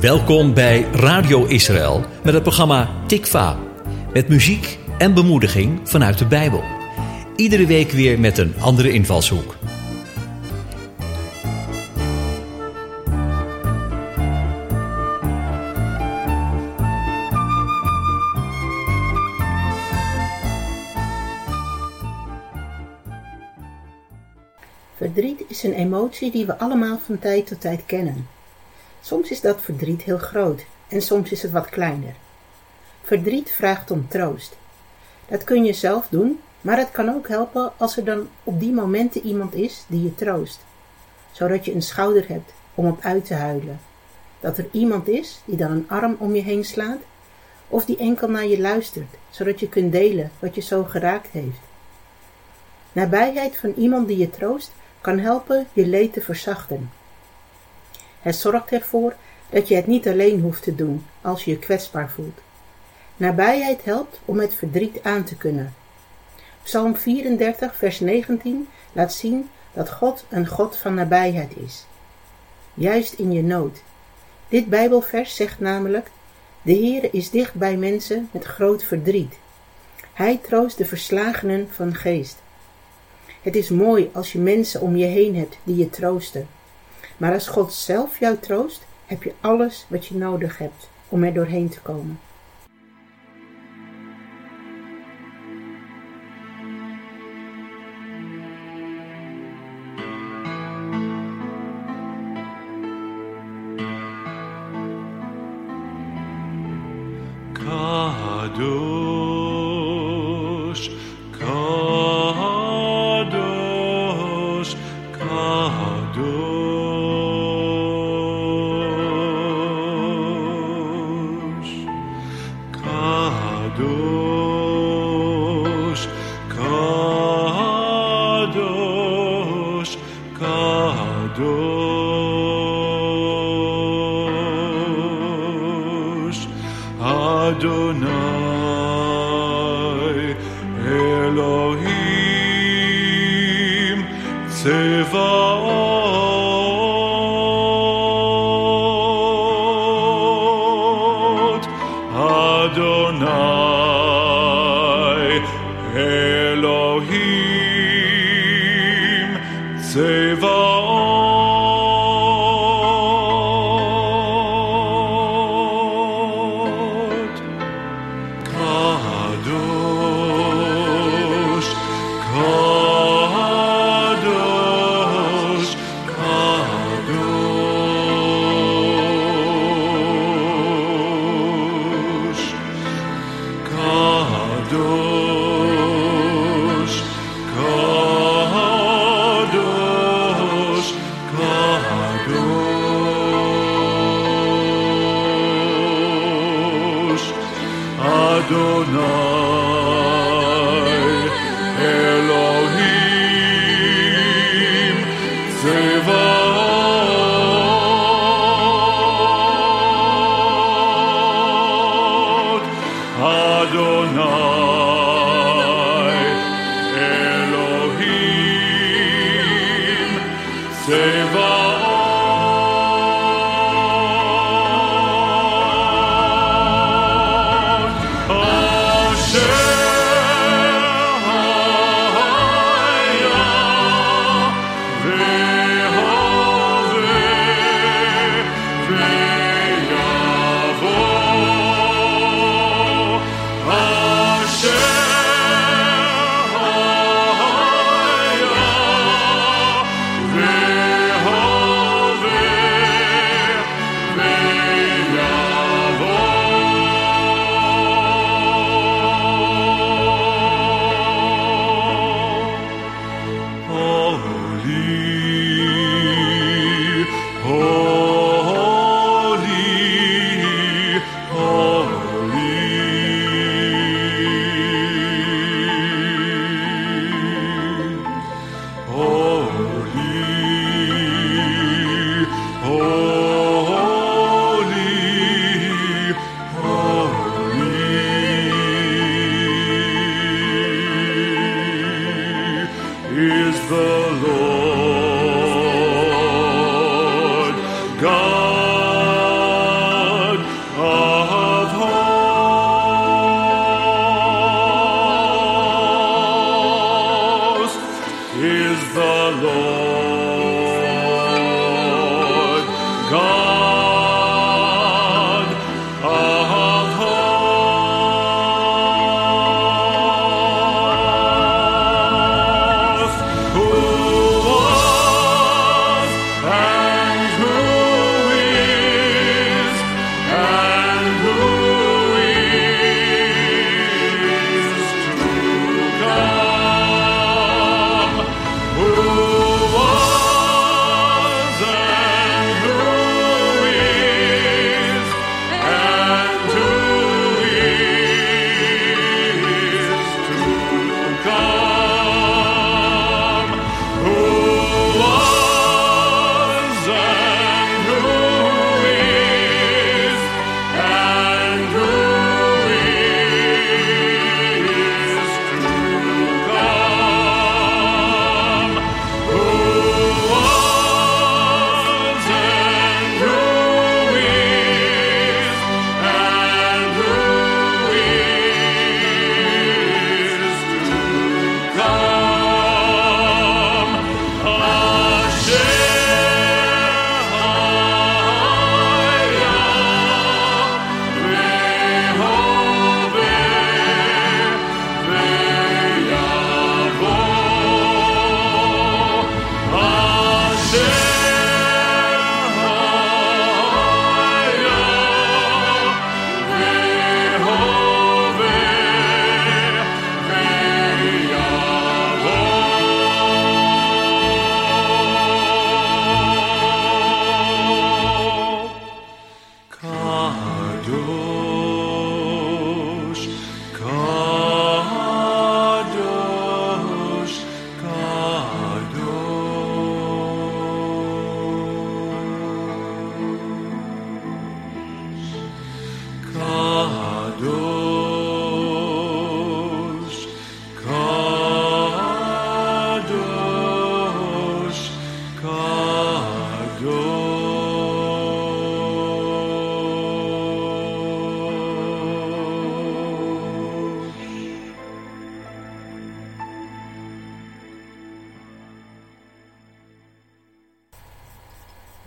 Welkom bij Radio Israël met het programma Tikva. Met muziek en bemoediging vanuit de Bijbel. Iedere week weer met een andere invalshoek. Verdriet is een emotie die we allemaal van tijd tot tijd kennen. Soms is dat verdriet heel groot en soms is het wat kleiner. Verdriet vraagt om troost. Dat kun je zelf doen, maar het kan ook helpen als er dan op die momenten iemand is die je troost. Zodat je een schouder hebt om op uit te huilen. Dat er iemand is die dan een arm om je heen slaat of die enkel naar je luistert, zodat je kunt delen wat je zo geraakt heeft. Nabijheid van iemand die je troost kan helpen je leed te verzachten. Het zorgt ervoor dat je het niet alleen hoeft te doen als je je kwetsbaar voelt. Nabijheid helpt om het verdriet aan te kunnen. Psalm 34, vers 19 laat zien dat God een God van nabijheid is. Juist in je nood. Dit Bijbelvers zegt namelijk: De Heere is dicht bij mensen met groot verdriet. Hij troost de verslagenen van geest. Het is mooi als je mensen om je heen hebt die je troosten. Maar als God zelf jou troost, heb je alles wat je nodig hebt om er doorheen te komen. day.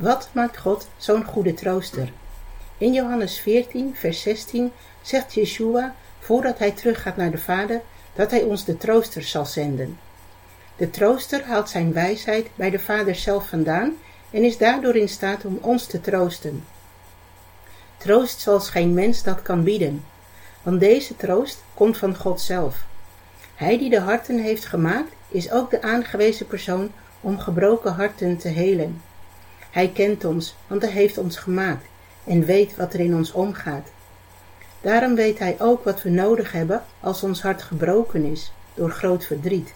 Wat maakt God zo'n goede trooster? In Johannes 14, vers 16 zegt Yeshua, voordat hij teruggaat naar de Vader, dat hij ons de trooster zal zenden. De trooster haalt zijn wijsheid bij de Vader zelf vandaan en is daardoor in staat om ons te troosten. Troost zoals geen mens dat kan bieden, want deze troost komt van God zelf. Hij die de harten heeft gemaakt, is ook de aangewezen persoon om gebroken harten te helen. Hij kent ons, want hij heeft ons gemaakt en weet wat er in ons omgaat. Daarom weet hij ook wat we nodig hebben als ons hart gebroken is door groot verdriet.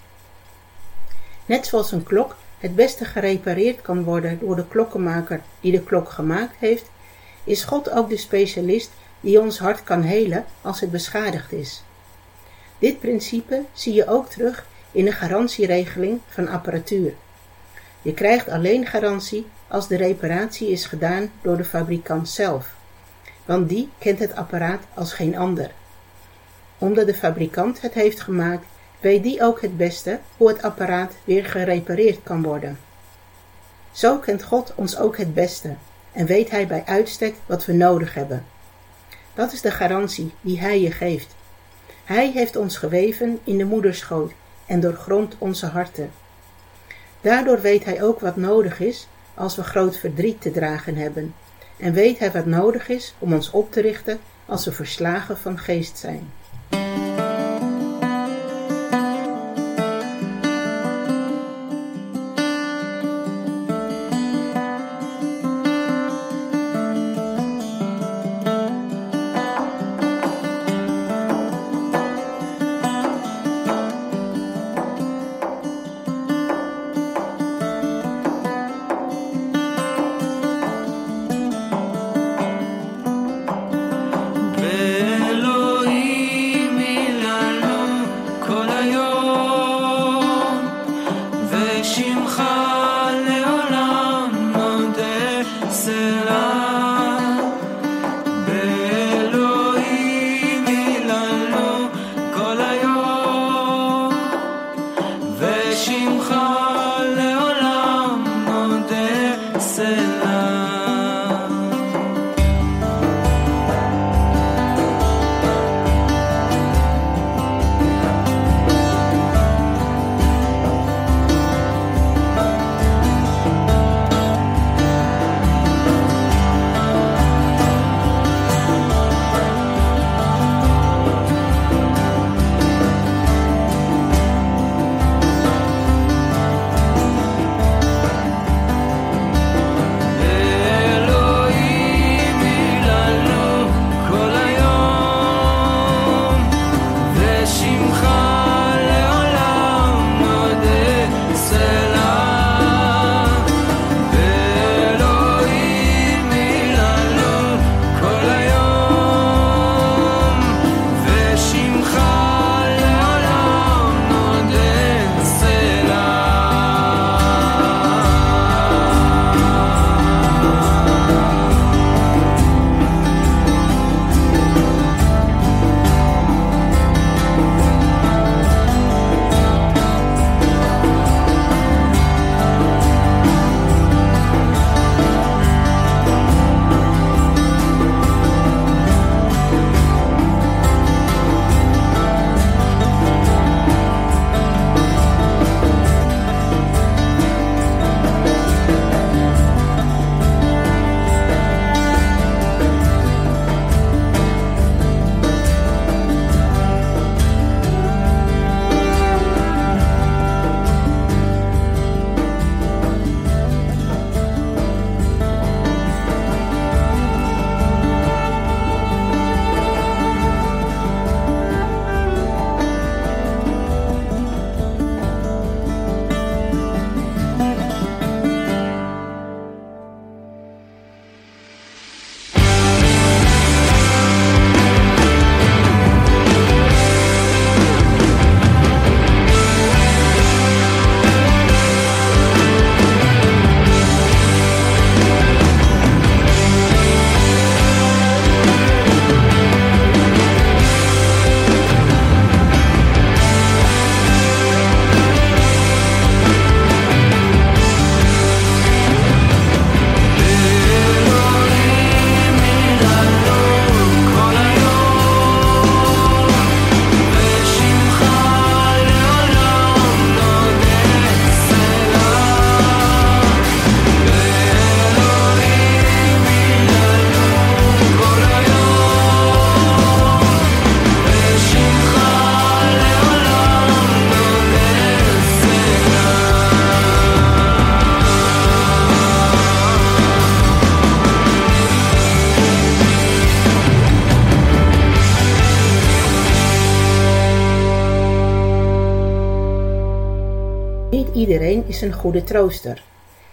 Net zoals een klok het beste gerepareerd kan worden door de klokkenmaker die de klok gemaakt heeft, is God ook de specialist die ons hart kan helen als het beschadigd is. Dit principe zie je ook terug in de garantieregeling van apparatuur. Je krijgt alleen garantie als de reparatie is gedaan door de fabrikant zelf, want die kent het apparaat als geen ander. Omdat de fabrikant het heeft gemaakt, weet die ook het beste hoe het apparaat weer gerepareerd kan worden. Zo kent God ons ook het beste en weet Hij bij uitstek wat we nodig hebben. Dat is de garantie die Hij je geeft. Hij heeft ons geweven in de moederschoot en doorgrondt onze harten. Daardoor weet Hij ook wat nodig is als we groot verdriet te dragen hebben, en weet Hij wat nodig is om ons op te richten als we verslagen van geest zijn. Iedereen is een goede trooster.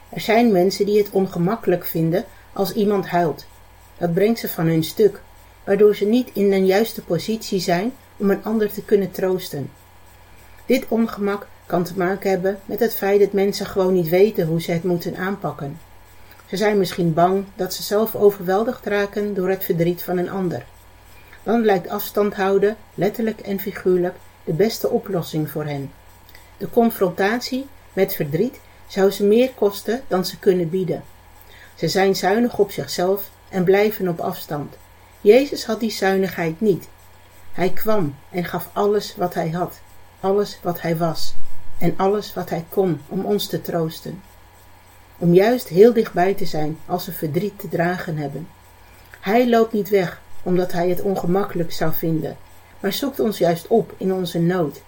Er zijn mensen die het ongemakkelijk vinden als iemand huilt. Dat brengt ze van hun stuk, waardoor ze niet in een juiste positie zijn om een ander te kunnen troosten. Dit ongemak kan te maken hebben met het feit dat mensen gewoon niet weten hoe ze het moeten aanpakken. Ze zijn misschien bang dat ze zelf overweldigd raken door het verdriet van een ander. Dan lijkt afstand houden, letterlijk en figuurlijk, de beste oplossing voor hen. De confrontatie met verdriet zou ze meer kosten dan ze kunnen bieden. Ze zijn zuinig op zichzelf en blijven op afstand. Jezus had die zuinigheid niet. Hij kwam en gaf alles wat hij had, alles wat hij was en alles wat hij kon om ons te troosten. Om juist heel dichtbij te zijn als we verdriet te dragen hebben. Hij loopt niet weg omdat hij het ongemakkelijk zou vinden, maar zoekt ons juist op in onze nood.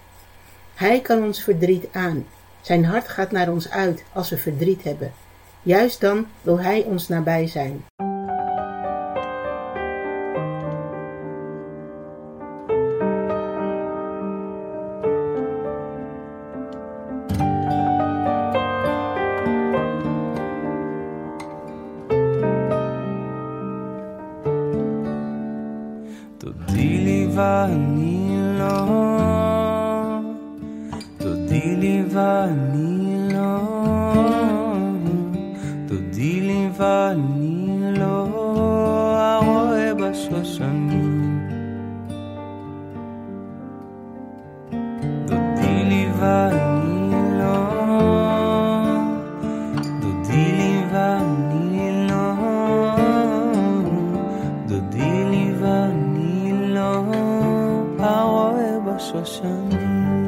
Hij kan ons verdriet aan. Zijn hart gaat naar ons uit als we verdriet hebben. Juist dan wil hij ons nabij zijn. 说想你。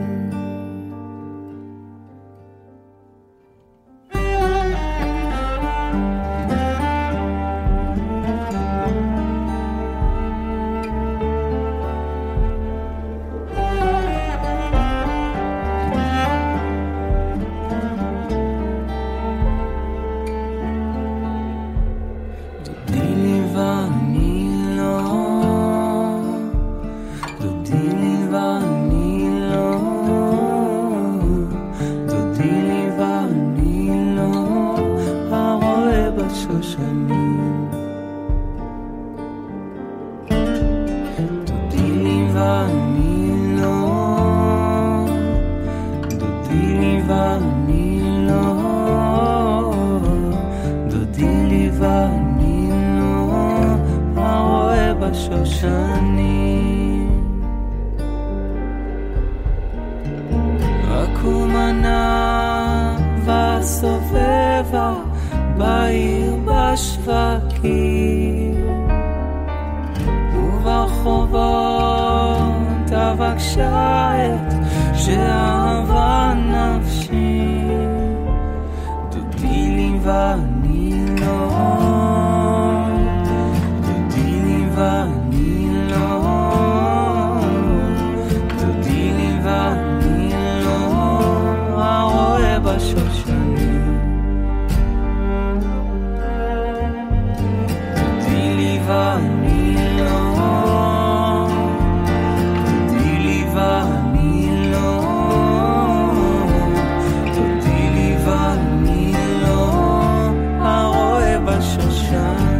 הרואה בשושנים. רק הוא מנה וסובבה בעיר בשווקים וברחובות אבקשה את שאהבה נפשי דודי לי 把想象。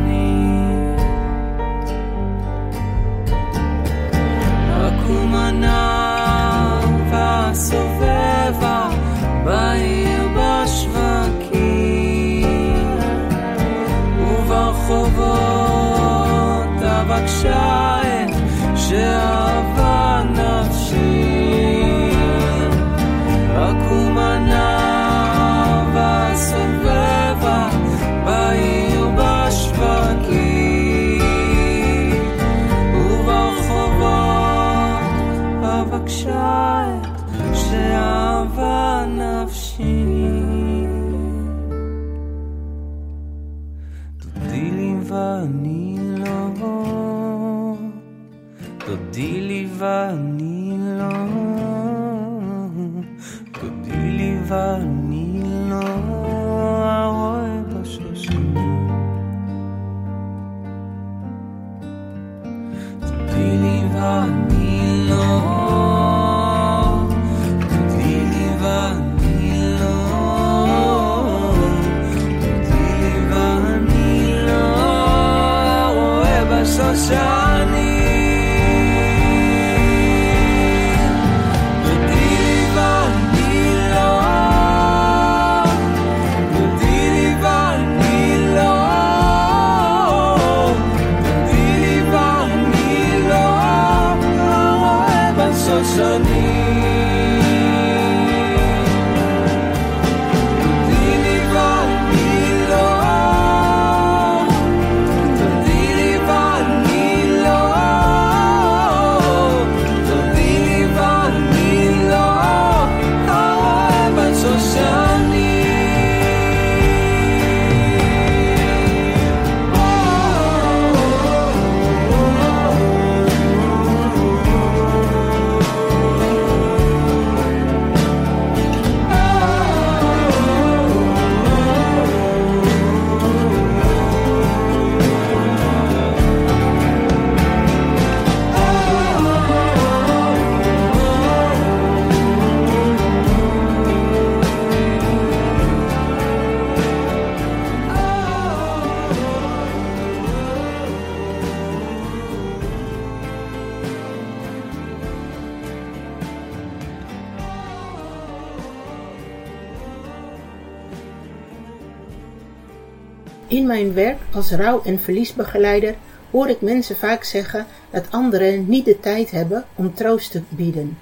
Als rouw- en verliesbegeleider hoor ik mensen vaak zeggen dat anderen niet de tijd hebben om troost te bieden.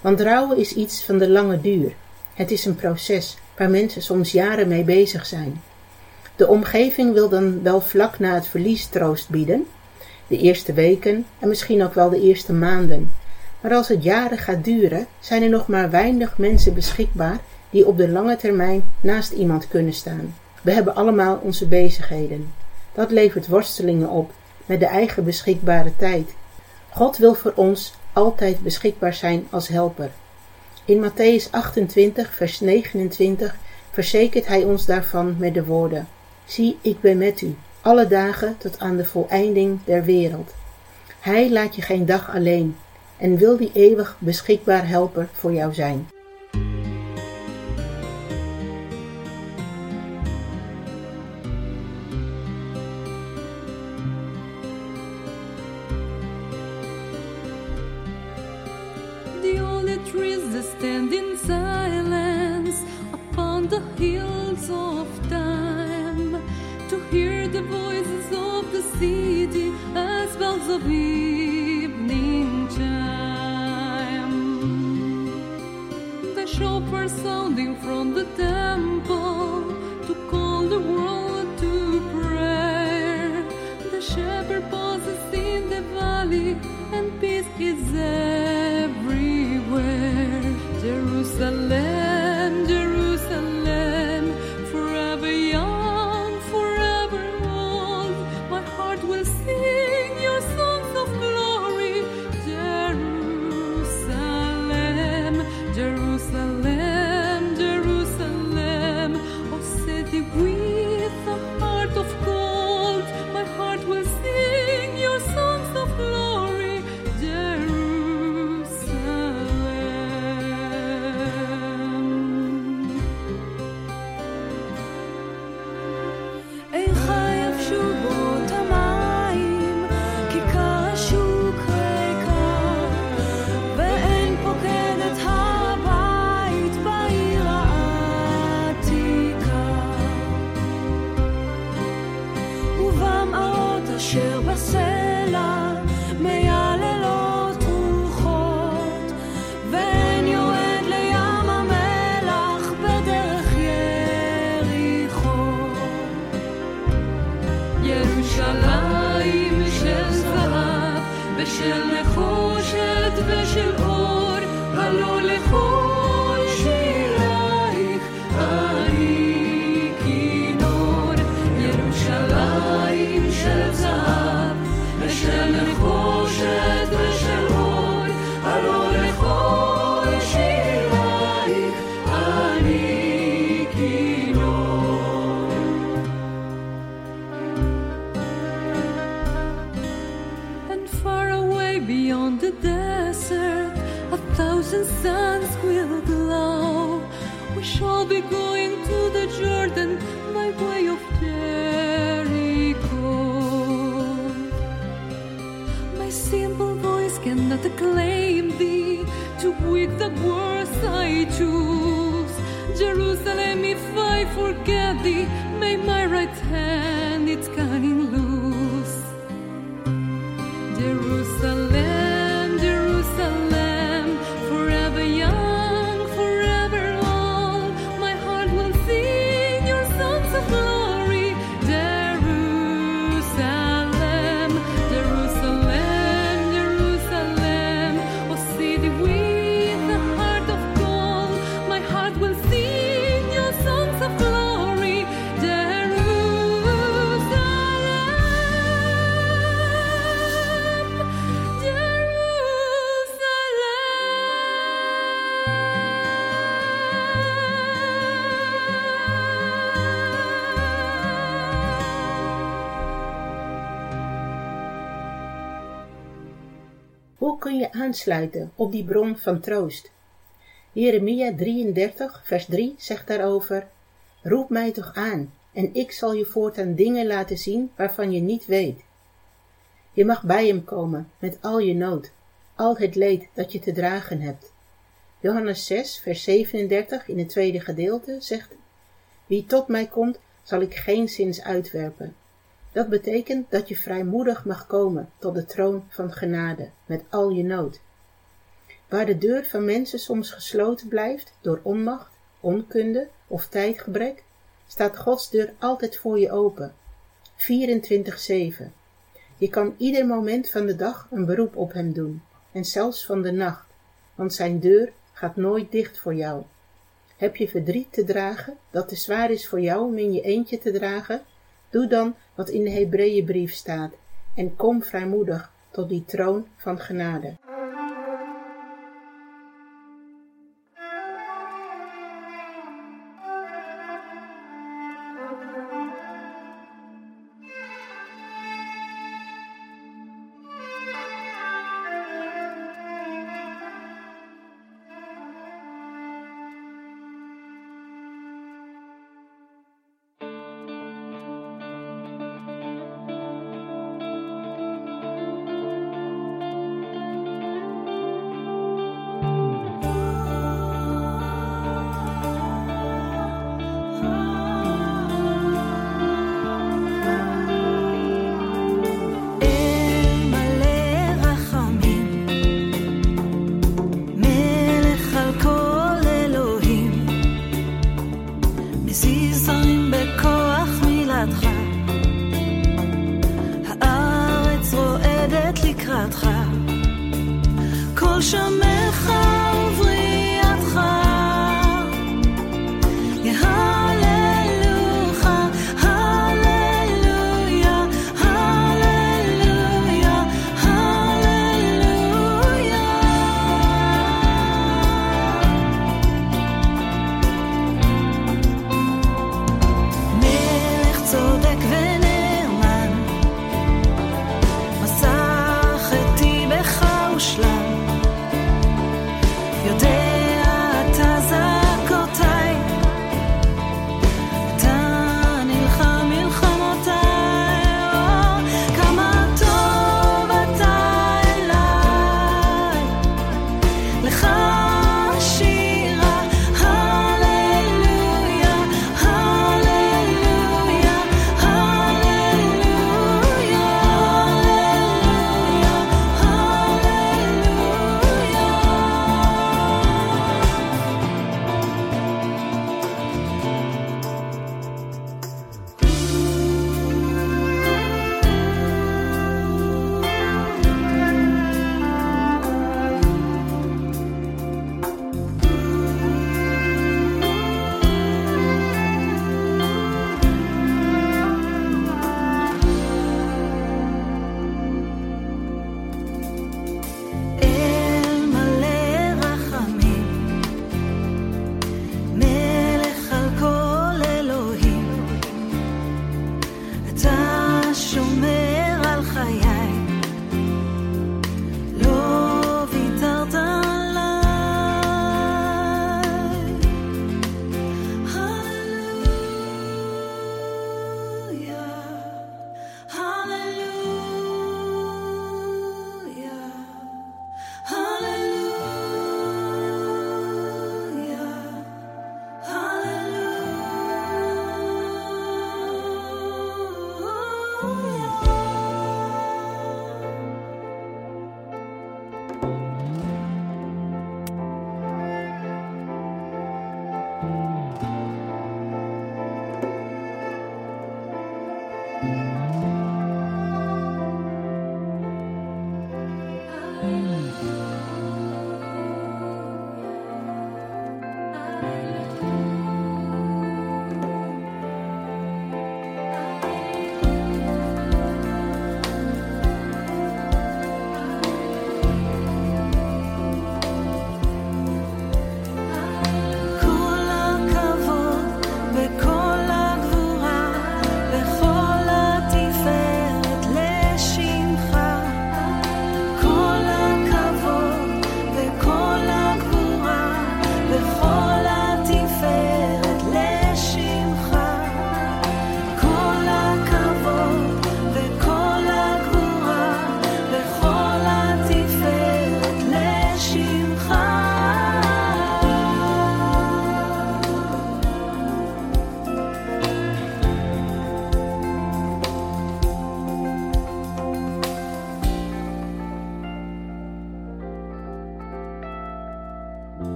Want rouwen is iets van de lange duur. Het is een proces waar mensen soms jaren mee bezig zijn. De omgeving wil dan wel vlak na het verlies troost bieden, de eerste weken en misschien ook wel de eerste maanden. Maar als het jaren gaat duren, zijn er nog maar weinig mensen beschikbaar die op de lange termijn naast iemand kunnen staan. We hebben allemaal onze bezigheden. Dat levert worstelingen op met de eigen beschikbare tijd. God wil voor ons altijd beschikbaar zijn als helper. In Matthäus 28, vers 29 verzekert hij ons daarvan met de woorden: Zie, ik ben met u, alle dagen tot aan de voleinding der wereld. Hij laat je geen dag alleen en wil die eeuwig beschikbaar helper voor jou zijn. Trees that stand in silence upon the hills of time to hear the voices of the city as bells of evening chime. The chauffeur sounding from the temple to call the world to prayer. The shepherd pauses in the valley and peace is everywhere. 跌入森林 Quit the words I choose. Jerusalem, if I forget thee, may my right hand aansluiten op die bron van troost? Jeremia 33, vers 3 zegt daarover: Roep mij toch aan, en ik zal je voortaan dingen laten zien waarvan je niet weet. Je mag bij hem komen met al je nood, al het leed dat je te dragen hebt. Johannes 6, vers 37 in het tweede gedeelte zegt: Wie tot mij komt, zal ik geen zins uitwerpen. Dat betekent dat je vrijmoedig mag komen tot de troon van genade met al je nood. Waar de deur van mensen soms gesloten blijft door onmacht, onkunde of tijdgebrek, staat Gods deur altijd voor je open. 24-7. Je kan ieder moment van de dag een beroep op hem doen, en zelfs van de nacht, want zijn deur gaat nooit dicht voor jou. Heb je verdriet te dragen dat te zwaar is voor jou om in je eentje te dragen? Doe dan wat in de Hebreeënbrief staat en kom vrijmoedig tot die troon van genade.